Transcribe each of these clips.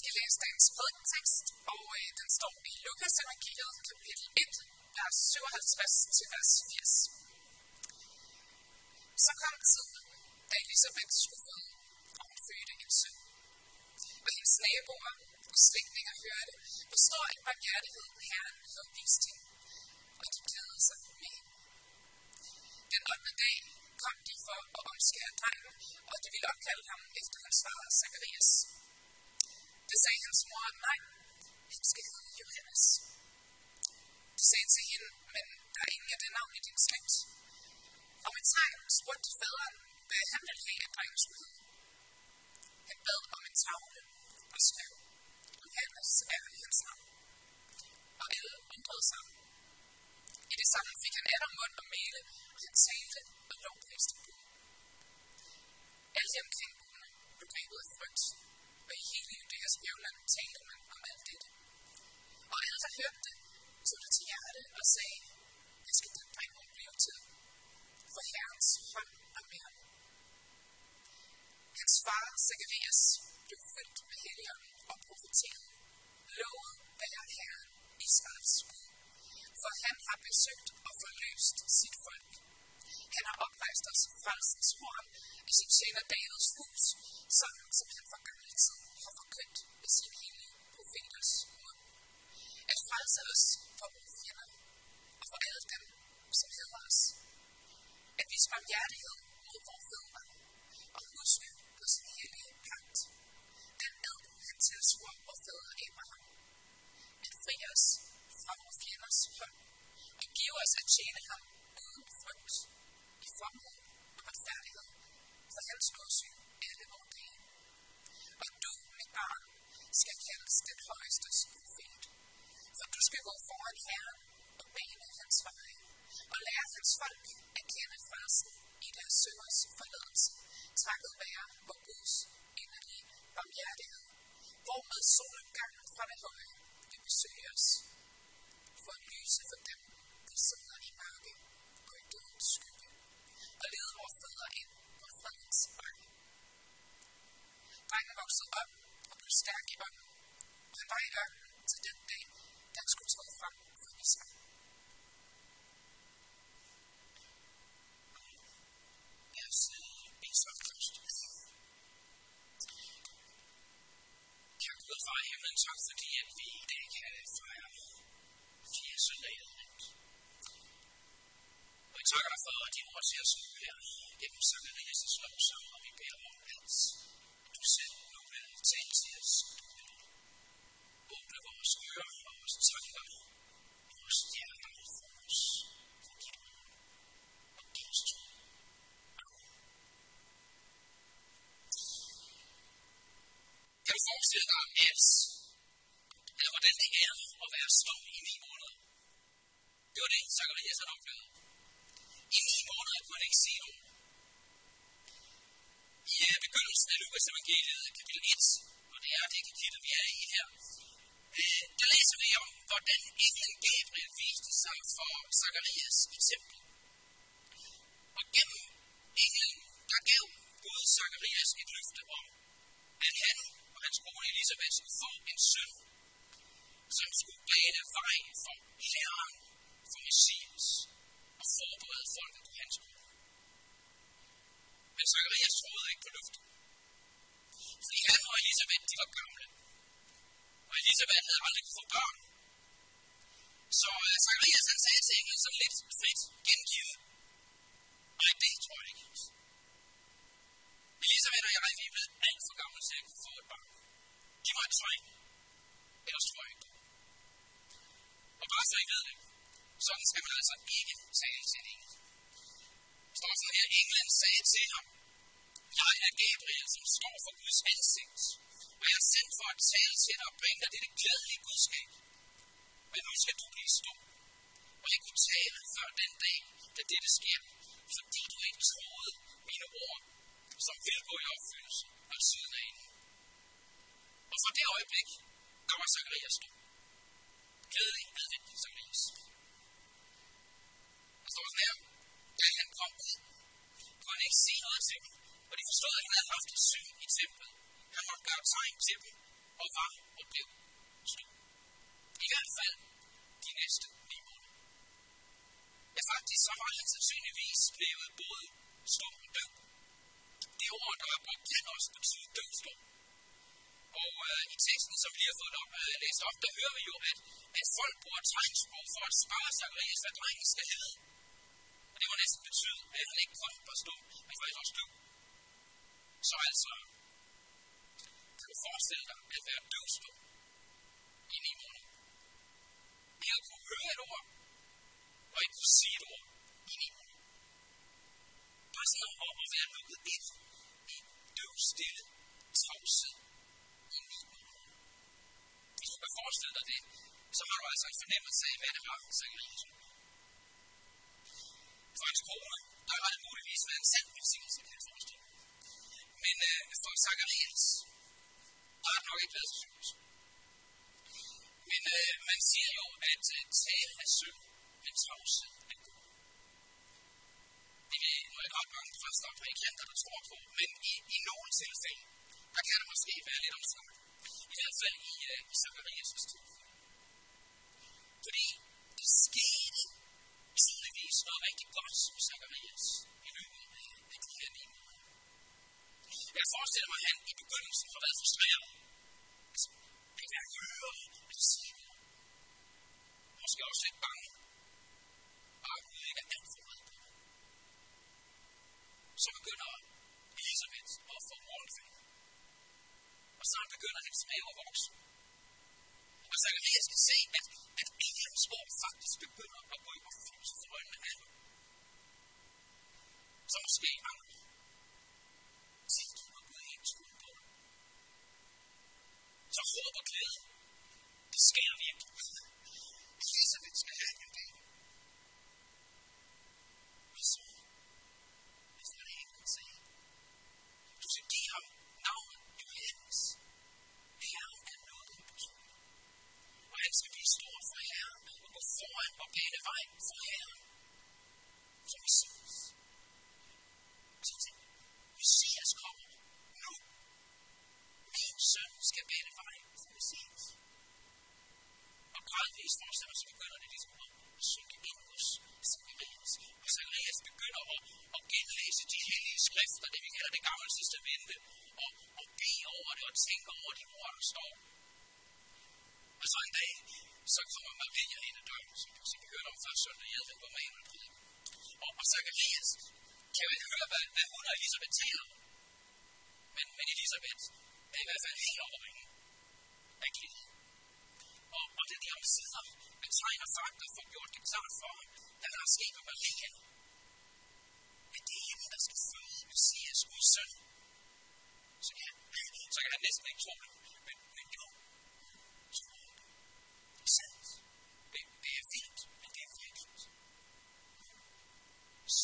skal læse dagens prædikentekst, og øh, den står i Lukas evangeliet, kapitel 1, vers 57 til vers 80. Så kom tiden, da Elisabeth skulle føde, og hun fødte en søn. Og hendes naboer og slægtninger hørte, hvor stor en barmhjertighed Herren havde vist hende, og de glædede sig med hende. Den 8. dag kom de for at omskære drengen, og de ville opkalde ham efter hans far Zacharias. Da sagde hans mor, nej, han skal hedde Johannes. De sagde til hende, men der er ingen af det navn i din slægt. Og med tegn spurgte faderen, hvad han ville have, at drengen skulle hedde. Han bad om en tavle og skrev, Johannes er hans navn. Og alle undrede sig. I det samme fik han atter mund og male, og han talte og lovpriste Gud. Alle de omkringboende blev grebet af frygt, og i hele Judæas bjergland talte man om alt dette. Og alle, der hørte det, tog det til hjerte og sagde, det skal den dreng mon blive til? For Herrens hånd er med ham. Hans far, Zacharias, blev fyldt med helligånden og profeterede. Lovet være Herren, Israels Gud. For han har besøgt og forløst sit folk. Han har oprejst os frelsens horn i sin tjener Davids hus, sådan som han for gammel tid har forkyndt med sin hele profeters mund. At frelse os for vores fjender og for alle dem, som hedder os. At vise barmhjertighed mod vores fædre og huske på sin hellige pagt. Den ad, han tilsvor vores fædre Abraham. At fri os fra vores fjenders hånd og give os at tjene ham uden frygt fromhed og retfærdighed for hans åsyn alle vores dage. Og du, mit barn, skal kaldes den højeste profet. For du skal gå foran Herren og bane hans veje, og lære hans folk at kende frelsen i deres sønders forladelse, takket være vor Guds inderlige barmhjertighed, hvormed solopgangen fra det høje vil besøge os, for at lyse for dem, der sidder i mørke og i dødens skygge, og lede vores fødder ind på fredens vej. Drengen voksede op og blev stærk i ånden, og han var i ørkenen til den dag, da han skulle træde frem for Israel. Lad os bede sammen først. Kære Gud og far i himlen, tak fordi at vi i dag kan fejre fire søndage i advent. Og jeg takker dig for dine ord til os nu her gennem Zacharias' lovsang, og vi beder om, at du selv nu vil tale til os, og du vil åbne vores ører og vores tanker, og vores hjerter for os, for dit ord og din tro. Kan du forestille dig, at eller hvordan det er at i ni måneder? Det var det, Zacharias havde oplevet. I ni måneder kunne han ikke se nogen. I uh, begyndelsen af Lukas evangeliet, kapitel 1, og det er det kapitel, vi er i her, uh, der læser vi om, hvordan englen Gabriel viste sig for Zacharias i templet. Og gennem englen, der gav Gud Zacharias et løfte om, at han og hans kone Elisabeth skulle få en søn, som skulle bane vej for Herren, for Messias, og forberede folket på hans ord. Men Zacharias troede ikke på løftet. Fordi han og Elisabeth, de var gamle. Og Elisabeth havde aldrig kunne få børn. Så øh, uh, Zacharias han sagde til englen sådan lidt frit gengivet. Nej, det tror jeg ikke. Elisabeth og jeg, vi er blevet alt for gamle til at kunne få et barn. Giv mig et tegn. Ellers tror jeg ikke. Og bare så I ved det, sådan skal man altså ikke tale til en engel. Står sådan her, englen sagde til ham, jeg er Gabriel, som står for Guds ansigt, og jeg er sendt for at tale til dig og bringe dig dette glædelige budskab. Men nu skal du blive stor, og ikke kunne tale før den dag, da dette sker, fordi du ikke troede mine ord, som vil gå i opfyldelse af siden af en. Og fra det øjeblik, kommer Zacharias stor. Glædelig advent, Zacharias. Der står sådan her, da han kom ud, kunne han ikke se noget til dem, og de forstod, at han havde haft et syn i templet. Han måtte gøre tegn til dem, og var og blev stor. I hvert fald de næste ni måneder. Ja, faktisk så var han sandsynligvis blevet både stor og død. Det ord, der er brugt, kan også betyde død. Og øh, i teksten, som vi har fået op, øh, læst op, der hører vi jo, at, at folk bruger tegnsprog for at spørge Zacharias, hvad drengen skal hedde. Og det må næsten betyde, at han ikke kun var stum, men faktisk også døv. Så altså, kan du forestille dig at være døvstum i ni måneder? Ikke at kunne høre et ord, og ikke kunne sige et ord i ni måneder. Bare sådan at, at være lukket ind i død stille tavshed i ni måneder. Hvis du kan forestille dig det, så har du altså en fornemmelse af, hvad det var, Zacharias For hans kone, der har det muligvis været en sand velsignelse, kan jeg forestille. Men øh, for Zacharias, der har det nok ikke været så sygt. Men øh, man siger jo, at øh, tale er synd, men tavshed er god. Det er nu er ret mange præster og prædikanter, der tror på, men i, i nogle tilfælde, der kan det måske være lidt omstændigt. I hvert fald i, øh, i Zacharias' tilfælde. Fordi det skete tydeligvis noget rigtig godt som Zacharias i løbet af de her ni måneder. Jeg forestiller mig, at han i begyndelsen har været frustreret. Altså, det kan jeg høre, at det siger. Måske også lidt bange. Bare Gud ikke er alt for meget. Så begynder Elisabeth at få morgenfald. Og så begynder hans mave at vokse. Og Zacharias kan se, at, at englens ord faktisk begynder at gå i opfyldelse for øjnene af ham. Så måske andre. Tilgiver Gud ikke tro på dig. Så håb og glæde, det sker virkelig. Elisabeth skal have en dag. Og så, efter det englen sagde, du skal give ham navnet Johannes. Herren er noget på betyder. Og han skal blive stor for Herren og gå foran og bane vej for Herren. For Messias. Så tænk, Messias kommer nu. Min søn skal bane vej for Messias. Og gradvist fortsætter, så begynder det ligesom at synke ind hos Zacharias faktisk begynder at, at genlæse de hellige skrifter, det vi kalder det gamle testamente, og, og bede over det og tænke over de ord, der står. Og så en dag, så kommer Maria ind ad døren, som, som vi hørte om første søndag i advent, hvor Manuel prædiker. Og, og Zacharias kan jo høre, hvad, hvad hun og Elisabeth taler om. Men, men Elisabeth er i hvert fald helt overringen af glæde. Og, og det er de om sider tegn og fakta får gjort det klart for ham, hvad der er sket med Maria. At det er hende, der skal føde Messias, Guds søn. Så kan, så kan han næsten ikke tro det. Men, men jo, tror det. Det er sandt. Det, det er vildt, men det er virkeligt.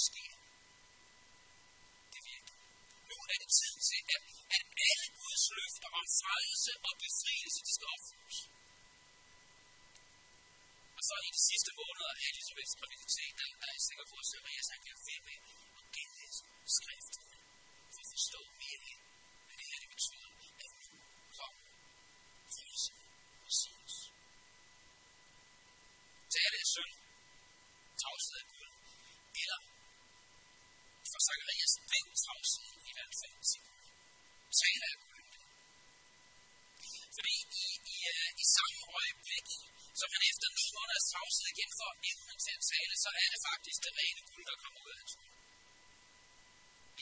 Sker. Det er virkeligt. Nu er det tid til, at, at alle Guds løfter om frelse og befrielse, de skal opfyldes. Og så i de sidste måneder af Elisabeths graviditet, der der er jeg sikker på, at Zacharias han bliver ved med at for at forstå mere af, hvad det her det betyder, at nu kommer frelse Messias. Tale af synd, tavshed af Gud, eller for Zacharias den tavshed i hvert fald til Gud. Tale af Gud. Fordi i, i, øh, i samme øjeblik, som han efter nu måneders tavshed igen får evnen til at tale, så er det faktisk det rene guld, der kommer ud af hans mund.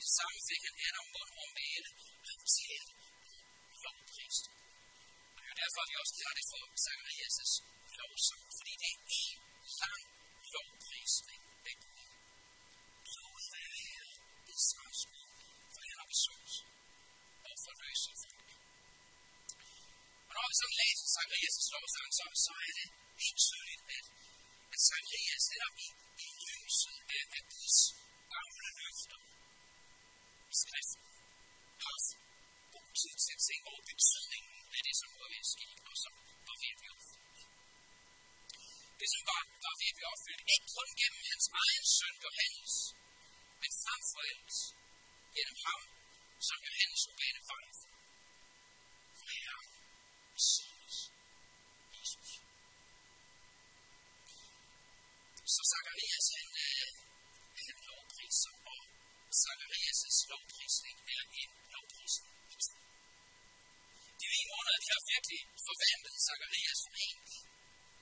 I det samme fik han Adam bund og male, ham til lovprist. Og det er derfor, vi også kalder det for Zacharias' lovsang, fordi det er en lang lovprisning af Gud. Lovet være her, Israels Gud, for han har besøgt og forløst folk. Og når vi så læser Zacharias' lovsang, så, så er det helt tydeligt, at, at Zacharias netop i, i lyset af, af Guds gamle løfter skriften. Har også god tid til at tænke over betydningen af det, som var ved at ske, og som var ved at blive opfyldt. Det, som var, var ved at blive opfyldt, ikke kun gennem hans egen søn Johannes, men frem for alt gennem ham, som Johannes var bane for. For Herren, Messias, Jesus. Så Zacharias, han, øh, han lovpriser og Zacharias' lovprisning er en lovprisning. De ni måneder, de har virkelig forvandlet Zacharias fra en,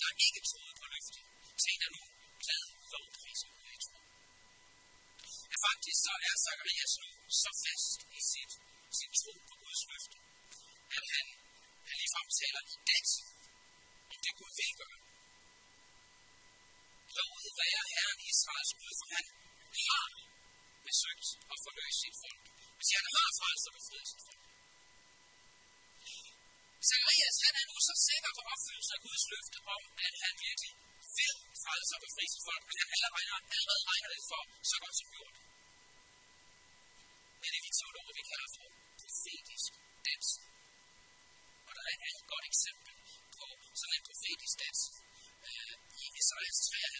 der ikke troede på løftet, til en, der nu glad lovpriser på i tro. Ja, faktisk så er Zacharias nu så fast i sit, sin tro på Guds løfte, at han, han ligefrem taler i det, om det Gud vil gøre. Lovet være Herren Israels Gud, for han har besøgt og forløst sit folk. Hvis han har frelst og befriet sit folk. Zacharias, han er nu så sikker på opfyldelse af Guds løfte om, at han virkelig vil frelse og befri sit folk, men han allerede, allerede regner det for så godt som gjort. Det er det, vi teologer, vi kalder for profetisk dans. Og der er et andet godt eksempel på sådan en profetisk dans øh,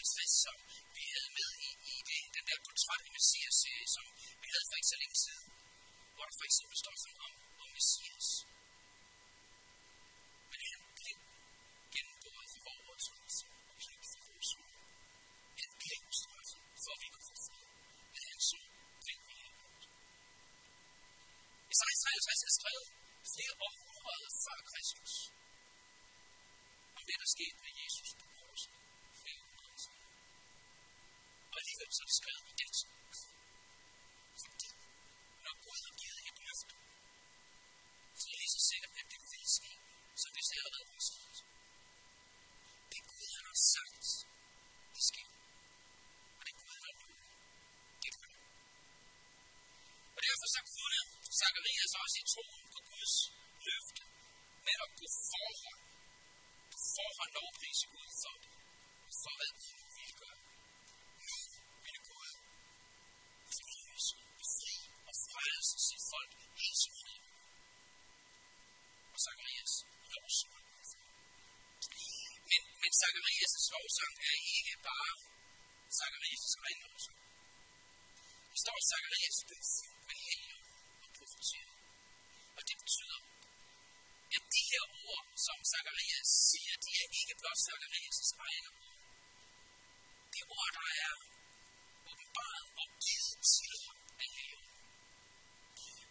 53, som vi havde med i, i det, den der portræt i Messias-serie, som vi havde for ikke så længe siden, hvor der for eksempel står sådan om, om Messias. Men han blev gennemgået for vores overtrædelse og blev for vores ord. Han blev straffet, for at vi kunne få fred. Men han så blev vi helbredt. Esajas 53 er skrevet flere århundreder før Kristus. Om det, der skete med Jesus på korset 90, så er det skrevet med dansk. Fordi når Gud har givet et løfte, så er jeg lige så sikker på, at det vil ske, som hvis det allerede var sket. Det Gud han har sagt, det sker. Og det Gud han har lovet, det gør Og derfor så kunne Zacharias også i troen på Guds løfte med at gå forhånd, på forhånd lovprise Gud for det, for hvad Gud Men, Zacharias' lovsang er ikke bare Zacharias' egen lovsang. Det står, at Zacharias blev fyldt med helgen og profetier. Og det betyder, at de her ord, som Zacharias siger, de er ikke blot Zacharias' egne ord. De ord, der er åbenbart og givet til ham af helgen.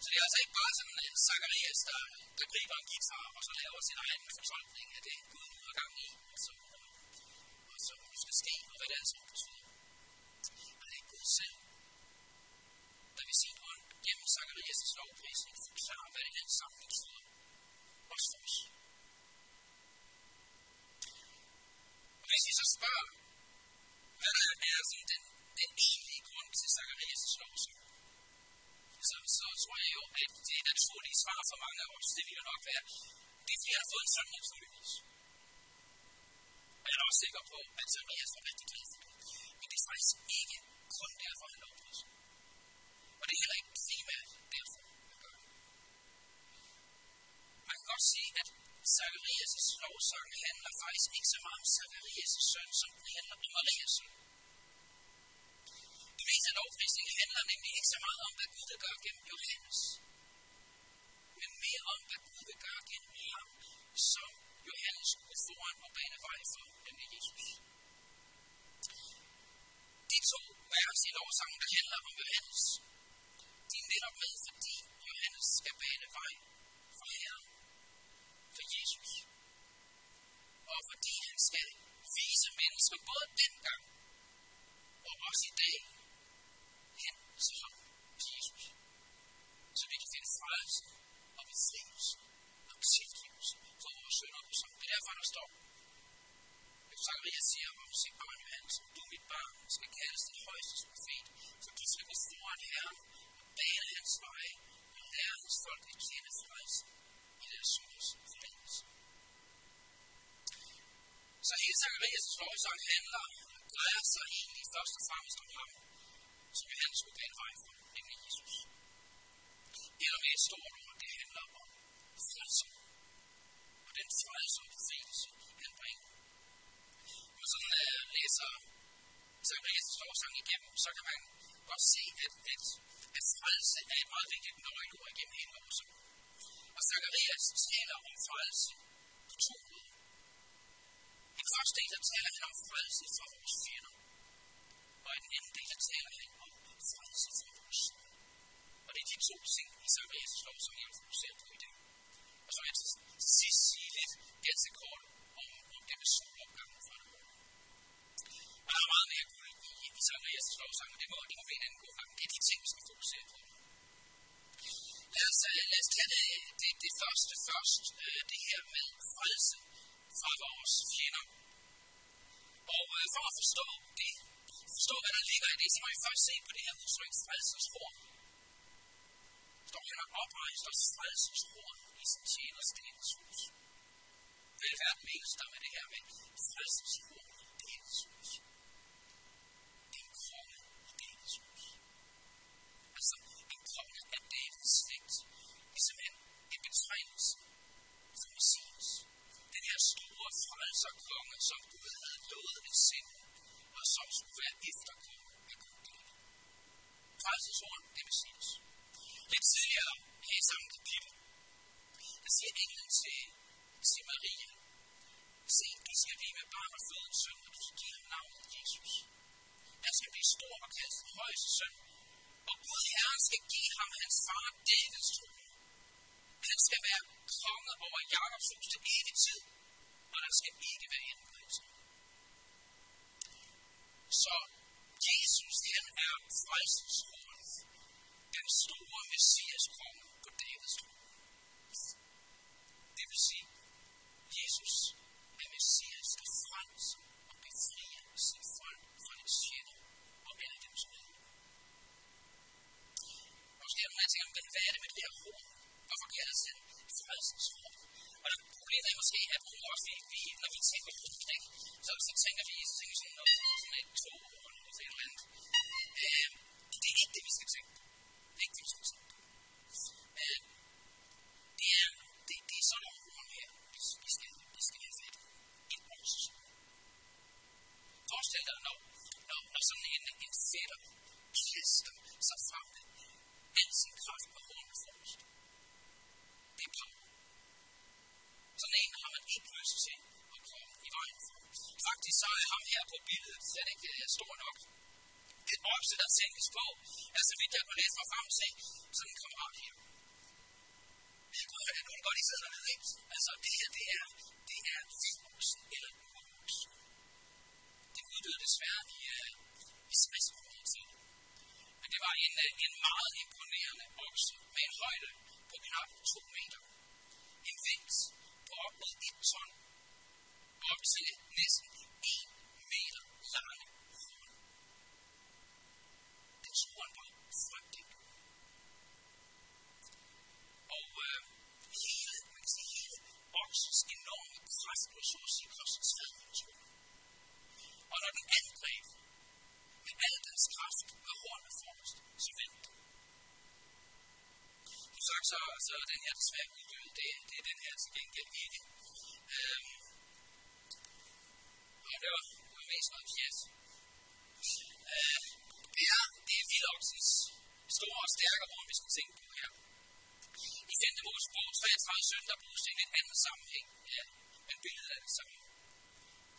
Så det er altså ikke bare sådan at Zacharias, der, der griber en guitar og så laver sin egen fortolkning af det, Gud nu har gang i, og så, som skal ske, og hvad det altså betyder. Og det er Gud selv, der ved sin ånd gennem Zacharias' lovprisning forklarer, hvad det alt sammen betyder. Også for os. Og hvis vi så spørger, hvad der er sådan den, den egentlige grund til Zacharias' lovsang, så, så tror jeg jo, at det naturlige svar for mange af os, det vil jo nok være, det er fordi, jeg har fået en søn naturligvis. Og jeg er også sikker på, at Zacharias var rigtig glad for det. Men det er faktisk ikke kun derfor, han lovpriser. Og det er heller ikke primært derfor, han gør det. Man kan godt sige, at Zacharias' lovsang handler faktisk ikke så meget om Zacharias' søn, som den handler om Marias søn. Det meste af lovprisningen handler nemlig ikke så meget om, hvad Gud vil gøre gennem Johannes, men mere om, hvad Gud vil gøre gennem ham, som Johannes skulle gå foran og bane vej for, nemlig Jesus. De to vers i lovsangen, der handler om Johannes, de er netop med, fordi Johannes skal bane vej for Herren, for Jesus. Og fordi han skal vise mennesker både dengang og også i dag hen til ham, til Jesus. Så vi kan finde frelse og befrielse og tilgivelse for vores sønder. Så det er derfor, der står, at Zacharias siger om sit barn Johannes, du mit barn skal kaldes den højeste profet, for du skal gå foran Herren og bane hans veje og lære hans folk at kende frelsen i deres synders forlængelse. Så hele Zacharias' lovsang handler og drejer sig egentlig først og fremmest om ham, som Johannes skulle bane vej for, nemlig Jesus. Eller med et stort ord, det handler om frelsen. Den frelse og befrielse, han bringer. Når man sådan uh, læser Zacharias' lovsang igennem, så kan man godt se, at, at, at frelse er et meget vigtigt nøgleord igennem hele lovsangen. Og Zacharias taler om frelse på to måder. I den første del, der taler han om frelse fra vores fjender. Og i den anden del, der taler han om frelse for vores synd. Og det er de to ting i Zacharias lovsang, jeg vil fokusere på i dag. Og så vil jeg til sidst sige lidt ganske kort om, om det med solopgangen fra det Og der er meget mere guld i, i Zacharias lovsang, og det må, det må vi en anden god gang. Det er de ting, vi skal fokusere på. Lad os, øh, lad os tage det, det, det første først, øh, det her med frelse fra vores fjender. Og øh, for at forstå det, forstå hvad der ligger i det, så må vi først se på det her udtryk frelsens horn. Står han har oprejst os frelsens horn i sin tjeners dagens hus. Hvad i verden menes der med det her med frelsens horn i dagens hus. Det er en konge i dagens hus. Altså en konge af Davids slægt. Ligesom en, en betegnelse for Messias. Den her store frelserkonge, som Gud havde lovet at sende, og som skulle være efterkommet af Gud. Frelsens horn, det er Messias. Lidt tidligere her i samme kapitel, der siger englen til, til Maria, se, du skal blive med barn og føde en søn, og du skal give ham navnet Jesus. Han skal blive stor og kaldt den højeste søn, og Gud Herren skal give ham hans far Davids trone. Han skal være konge over Jakobs hus til evig tid, og der skal ikke være ændring. Så Jesus, han er frelsens den store messias konge på Davids trone. Det vil sige, Jesus er messias, der frelser og befrier sin folk fra den fjende og alle dem, som er. Måske er der man tænker, hvad er det med det her horn? Hvorfor kaldes det frelsens horn? Og det problemet er måske, at nogle af os, vi, når vi tænker på det, så, så tænker vi, så tænker vi sådan noget, sådan et toghorn stor nok et okse, der tænkes på. er så vidt jeg kunne læse mig frem til, sådan en kammerat her. Nu kan godt, I sidder dernede, ikke? Altså, det her, det er, det er vildoksen eller uroksen. Det uddøde desværre i, uh, i 60 Men det var en, uh, en meget imponerende okse med en højde på knap 2 meter. En vægt på op mod 1 ton. Op til næsten 1 meter lange naturen var frygtelig. Og øh, hele, man kan sige, hele oksens enorme kraft var så at sige korsets i. Og når den angreb med al dens kraft og hornet forrest, så vendte den. Som sagt, så, så er den her desværre uddød. Det, det er den her til gengæld ikke. Øhm, og det var, det var mest noget pjat. Øh, det er, det er Vildoksens store og stærke horn, vi skal tænke på her. I 5. Mosebog 33, søn, der bruges i en lidt anden sammenhæng, ja, men billedet er det samme.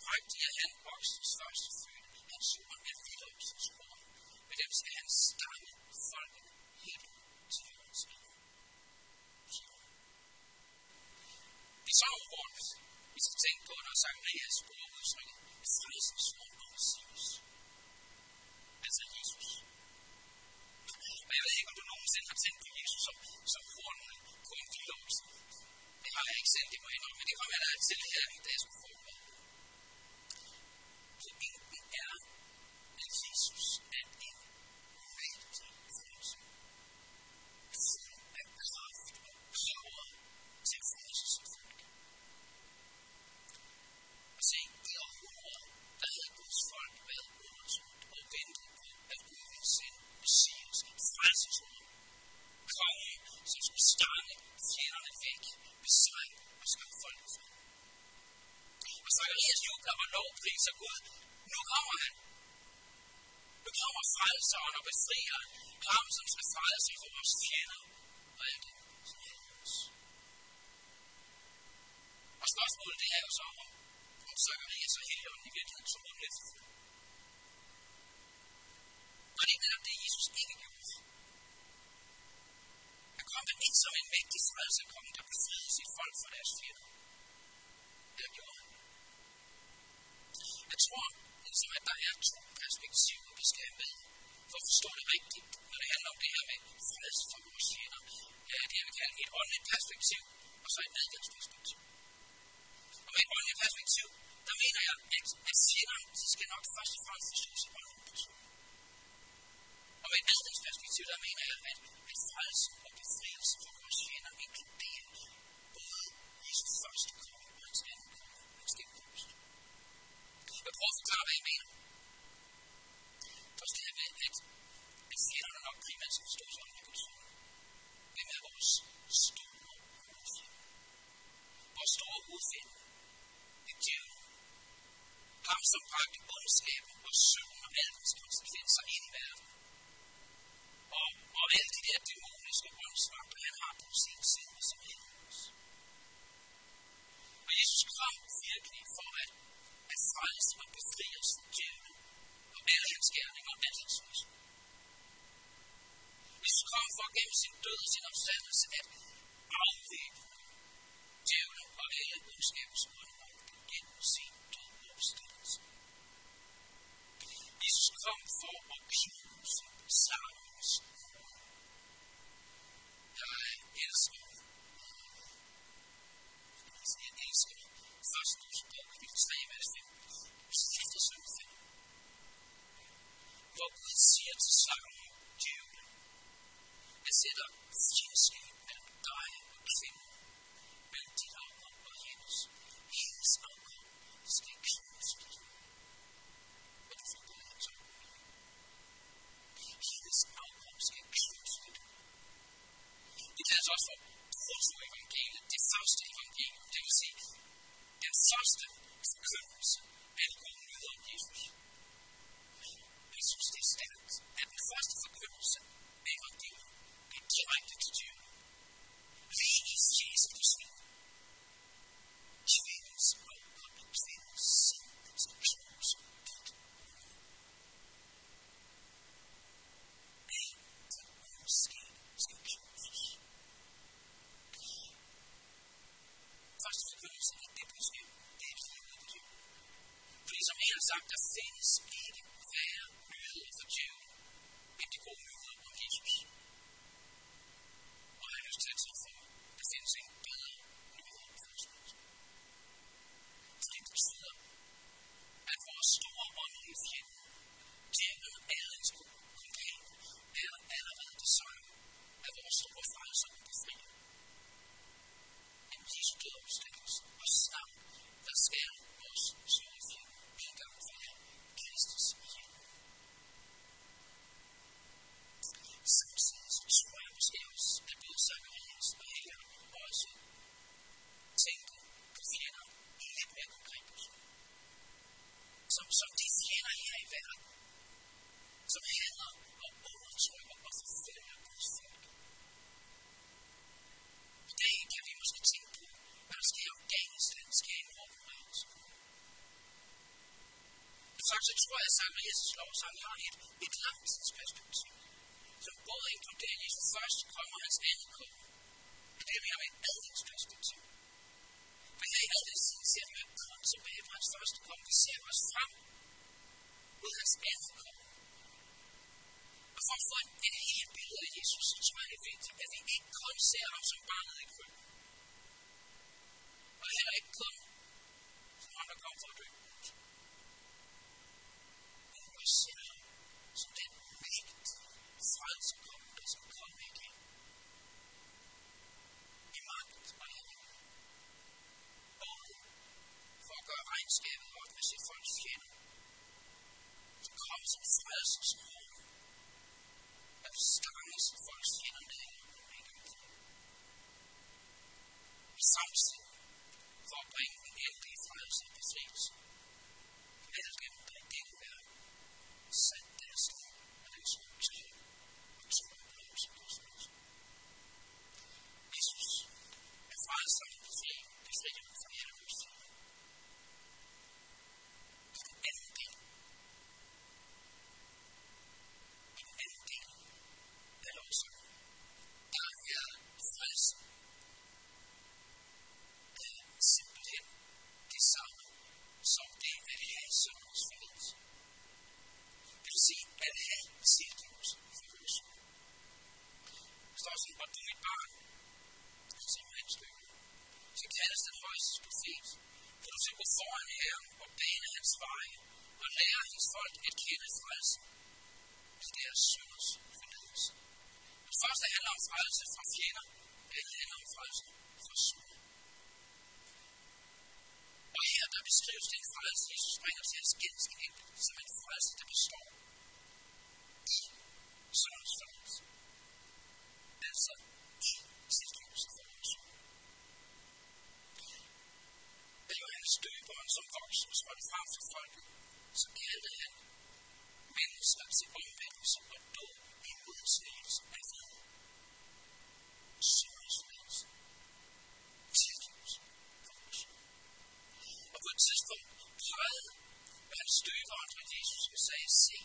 Højt er han voksens første fødte, han super med Philips horn. Med dem skal han stamme folket helt til jordens ende. Det er sådan horn, vi skal tænke på, når Zacharias bruger udtrykket frelsens horn og Messias altså Jesus. Og jeg ved ikke, om du nogensinde har tænkt på Jesus som, som hornene vildovelse. Det har jeg ikke selv, det må jeg indrømme. Frelseren og befrieren. Ham, som skal frelse for vores fjender og alt det, som er os. Og spørgsmålet det er jo så om, om Zacharias og Helion i virkeligheden så lidt Var det ikke netop det, Jesus ikke gjorde? Han kom vel ikke som en mægtig frelsekonge, der befriede sit folk fra deres fjender. Perspektiv, og så et adgangsperspektiv. Og med et åndeligt perspektiv, der mener jeg, at, at fjenderne, de skal nok først og fremmest forstå sig åndeligt person. Og med et adgangsperspektiv, der mener jeg, at, at frelse og befrielse for vores fjender inkluderer både Jesus første komme og hans anden komme, hans genkomst. Jeg prøver at forklare, hvad jeg mener. Først det her med, at, at fjenderne nok primært skal forstå sig åndeligt person. Hvem er vores store? Vores store hovedfjende er djævlen. Ham, som bragte ondskab og synden og alle dens konsekvenser ind i verden. Og, og alle de der dæmoniske åndsvagter, han har på sin side som helvedes. Og Jesus kom virkelig for at, at frelse og befri os fra djævlen og alle hans gerninger og alle hans løsning. Jesus kom for gennem sin død og sin opstandelse at afvæbne djævlen den Sankta Senes egen være nyhed for djævlen, men det går nu Zacharias' lovsang har et, et langtidsperspektiv, som både inkluderer Jesu første komme og hans anden komme. Og det vi har med et adventsperspektiv. For her i adventstiden ser vi jo kun tilbage på hans første komme. Vi ser os frem mod hans anden komme. Og for at få et, et helt billede af Jesus, så tror jeg, det er vigtigt, at vi ikke kun ser ham som barnet i krybben. Og heller ikke kun som ham, der kom for at dø. Israel, zu dem Licht Franz kommt das Bekomme gehen. Die Macht bauen, bauen, Volker reinsgeben, ordentliche Volkschen, die großen in die Falsen des folk at kende frelsen til deres synders forladelse. Det første handler om frelse fra fjender, det andet handler om frelse fra synd. Og her der beskrives den frelse, Jesus bringer til os ganske enkelt som en frelse, der består Jesus, isso aí assim.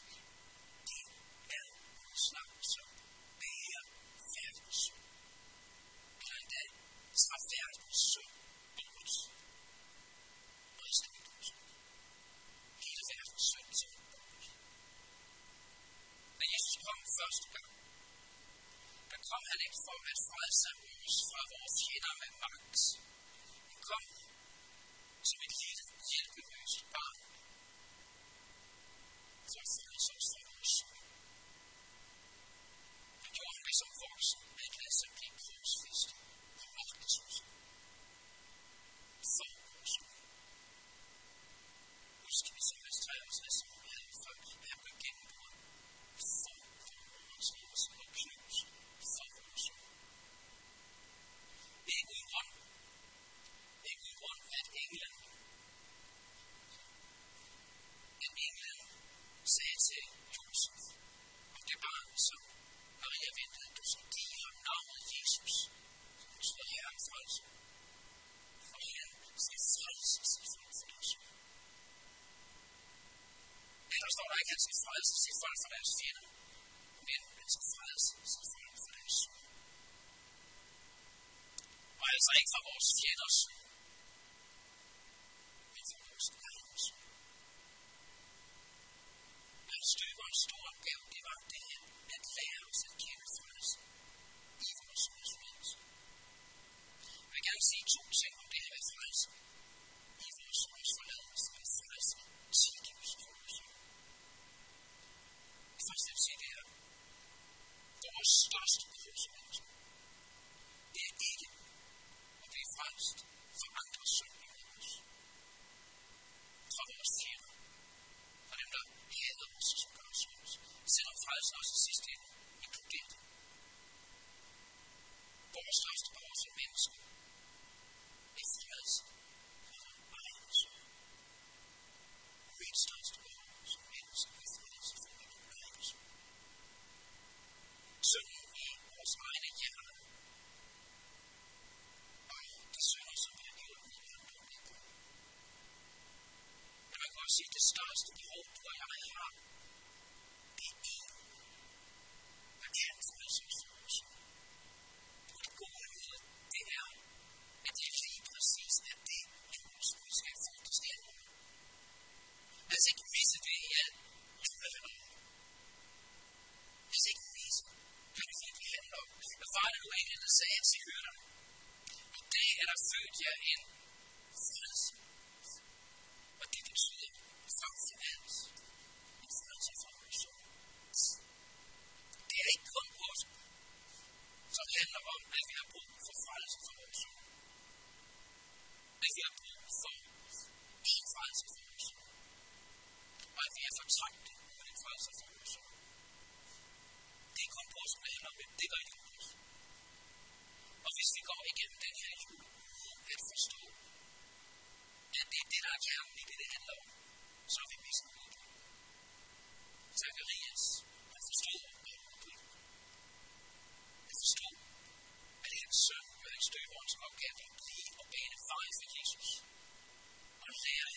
den som frelser sit folk fra deres fjender, men den som frelser sit folk fra deres søn. Og altså ikke fra vores fjenders stars to old why I am. klamme, det var julen. Og hvis vi går igennem den her jul, at forstå, at det er det, der er kernen i det, det handler om, så er vi mest Zacharias, han forstod Gud. Han forstod, at hans søn med hans døberens opgave at blive og bane vejen for og lære.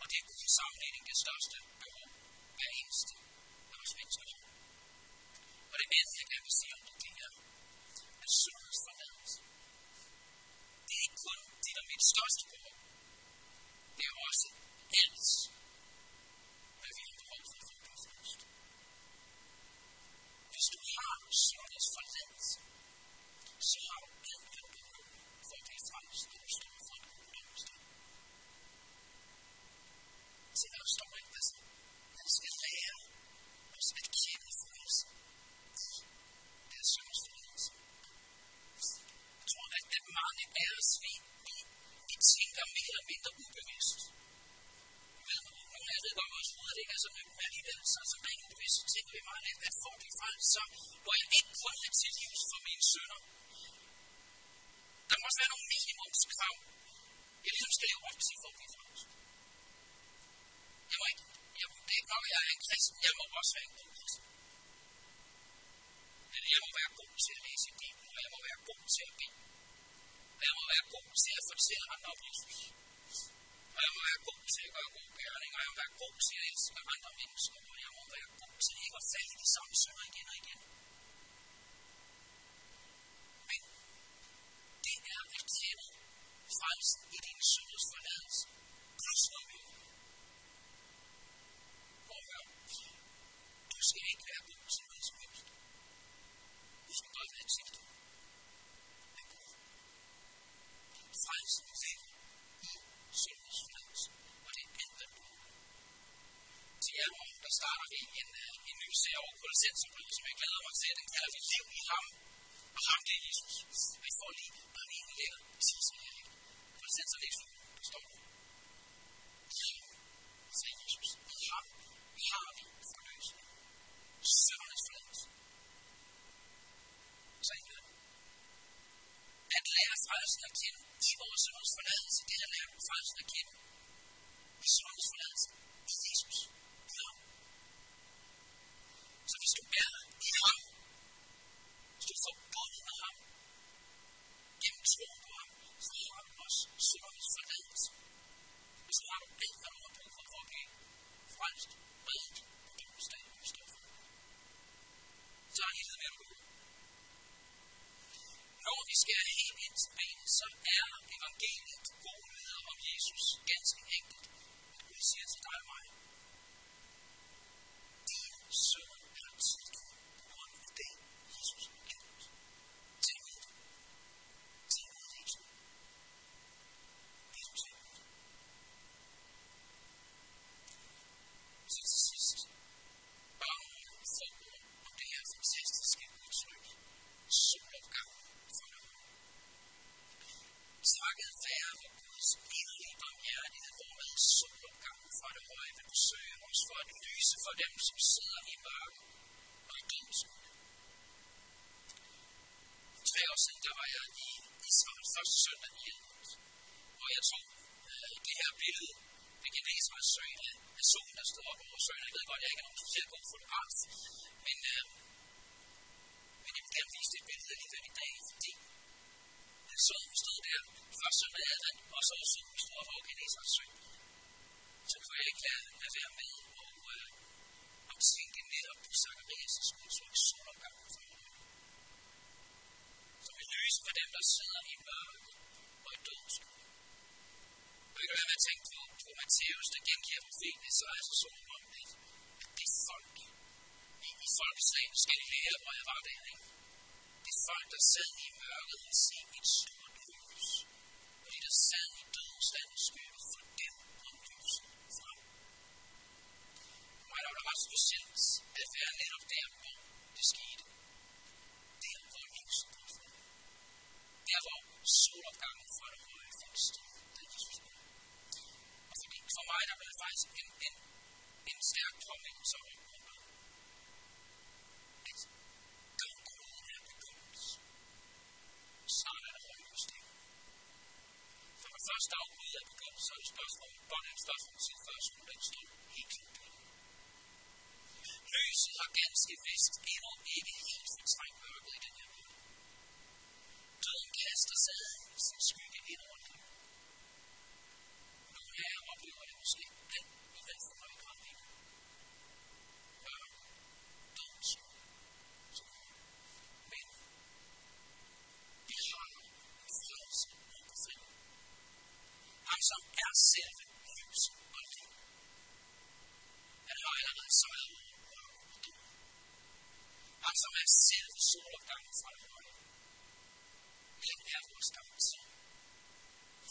Og det er uden sammenligning det største behov, I. I was much older. But it is like I was the old DM. As soon as the lens. Die konnten die damit Stolz bekommen. Der Horst Ernst. At mange af os, vi, vi, vi tænker mere eller mindre ubevidst. Men nogle af jer ved godt, vores hoved det ikke er sådan, men alligevel, så, så rent ubevidst, så tænker vi meget lidt, at får at fejl, så må jeg ikke kun have tilgivelse for mine sønner. Der må også være nogle minimumskrav, jeg ligesom skal leve op til for at blive frelst. Jeg må ikke, jeg, det er ikke nok, jeg er en kristen, jeg må også være en god kristen. Jeg må være god til at læse Bibelen, og jeg må være god til at bede. Og jeg må være god til at fortælle andre om Jesus. Og jeg må være god til at gøre gode gerninger, og jeg må være god til at elske andre mennesker, og jeg må være god til ikke at falde i de samme synder igen og igen. Men det er at kende frelsen i din synders forladelse. Plus noget mere. Prøv at høre. Du skal ikke være god til noget som helst. Du skal bare være tilgivet af Gud. Frelsen ligger i syndens forladelse, og det er alt, hvad du Til jer, morgen, der starter vi en, en ny serie over Kolossenserbrevet, som jeg glæder mig til. Den kalder vi Liv i ham, og ham det er Jesus. Vi får lige bare lige en lækker tisse her. Kolossenser læser der står der. Ja, sagde Jesus. I ham har vi forløsning. Søndernes forladelse. Så I ved at lære frelsen at kende i vores sønders forladelse, det er at lære frelsen at kende i sønders forladelse i Jesus. Ja. Så hvis du er i ham, hvis du er forbundet med ham, gennem tro på ham, så har du også søndernes forladelse. Og så har du alt, hvad du har brug for for at blive frelst, reddet på domsdag, du står for. Så er hele med at når vi skærer helt ind til benet, så er evangeliet gode nyheder om Jesus ganske enkelt. At Gud siger til dig og mig, din søn er tilgivet på grund af det, Jesus har gjort. Tilgiv det. Tilgiv det, Jesus. Vil du tilgive det? Så til sidst, bare nogle få ord om det her fantastiske udtryk. Solopgang for dig. Takket være for Guds inderlige barmhjertighed, hvormed solopgangen fra det høje vil besøge os for at lyse for dem, som sidder i mørke og i dødsskab. For tre år siden, der var jeg i Israel første søndag i Edmund, hvor jeg tog øh, det her billede ved Genesrets sø af, af solen, der stod op over søen. Jeg ved godt, jeg ikke er nogen specielt god fotograf, men, øh, men jeg vil gerne vise det billede alligevel i dag, fordi solen stod der første søndag i advent, og så solen stod op over Genesrets sø. Så kunne jeg ikke lade, lade være med og, øh, og tænke netop på Zacharias' udtryk solopgang for mig. Som vil lyse for dem, der sidder i mørke og i dødsskab. Og jeg kan være med at tænke på, på Matthæus, der gengiver profeten Esajas og så om, at, at det folk i, i folkeslagen skal lære, hvor jeg var der, ikke? Det er folk, der sad i mørket, og set et stort lys. Og de, der sad i dødens skygge, for dem kom lyset frem. For mig der var at være netop der, hvor det skete. Der, hvor lyset kom frem. Der, hvor solopgangen fra det høje fandt sted, da Jesus kom. Og fordi for mig, der blev det faktisk en, en, en stærk påmindelse om, at dødgrunden er begyndt. Snart er der højløsning. For når første afbrud er begyndt, så er det spørgsmål, hvordan er spørgsmål til første, og den står helt klart. Lyset har ganske vist endnu ikke helt fortrængt mørket i den her verden. Døden kaster sig sin skygge ind over det. Nogle af jer oplever det måske alt i den for høj grad lige Mørk, Mørke, døden skygge. Men vi har en frelse og befrielse. Ham, som er selve lys og liv. Han har allerede Also als Ziel solo ganz allein. In der Ruhestand.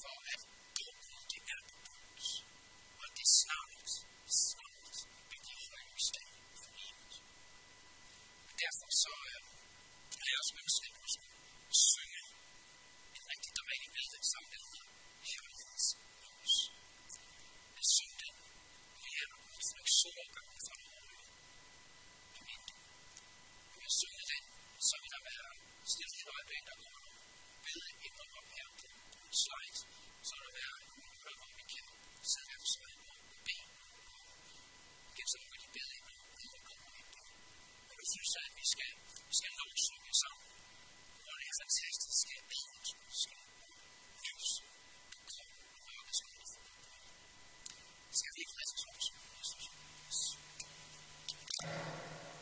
Vor allem Drucken, die Erdbund. Und die Snarrt, Snarrt, mit der Heulstelle von ihm. Derfor så øh, er jeg også ønsket, at du skulle synge en rigtig dejlig ældre sang, der hedder Himmelens Lys. Jeg synger den mere ud fra solgangen fra jeg synes, at vi skal, vi skal lovsynge sammen. Og det er fantastiske budskab lys på kroppen og mørke som er for Skal vi ikke lade os lovsynge Jesus? Thank you.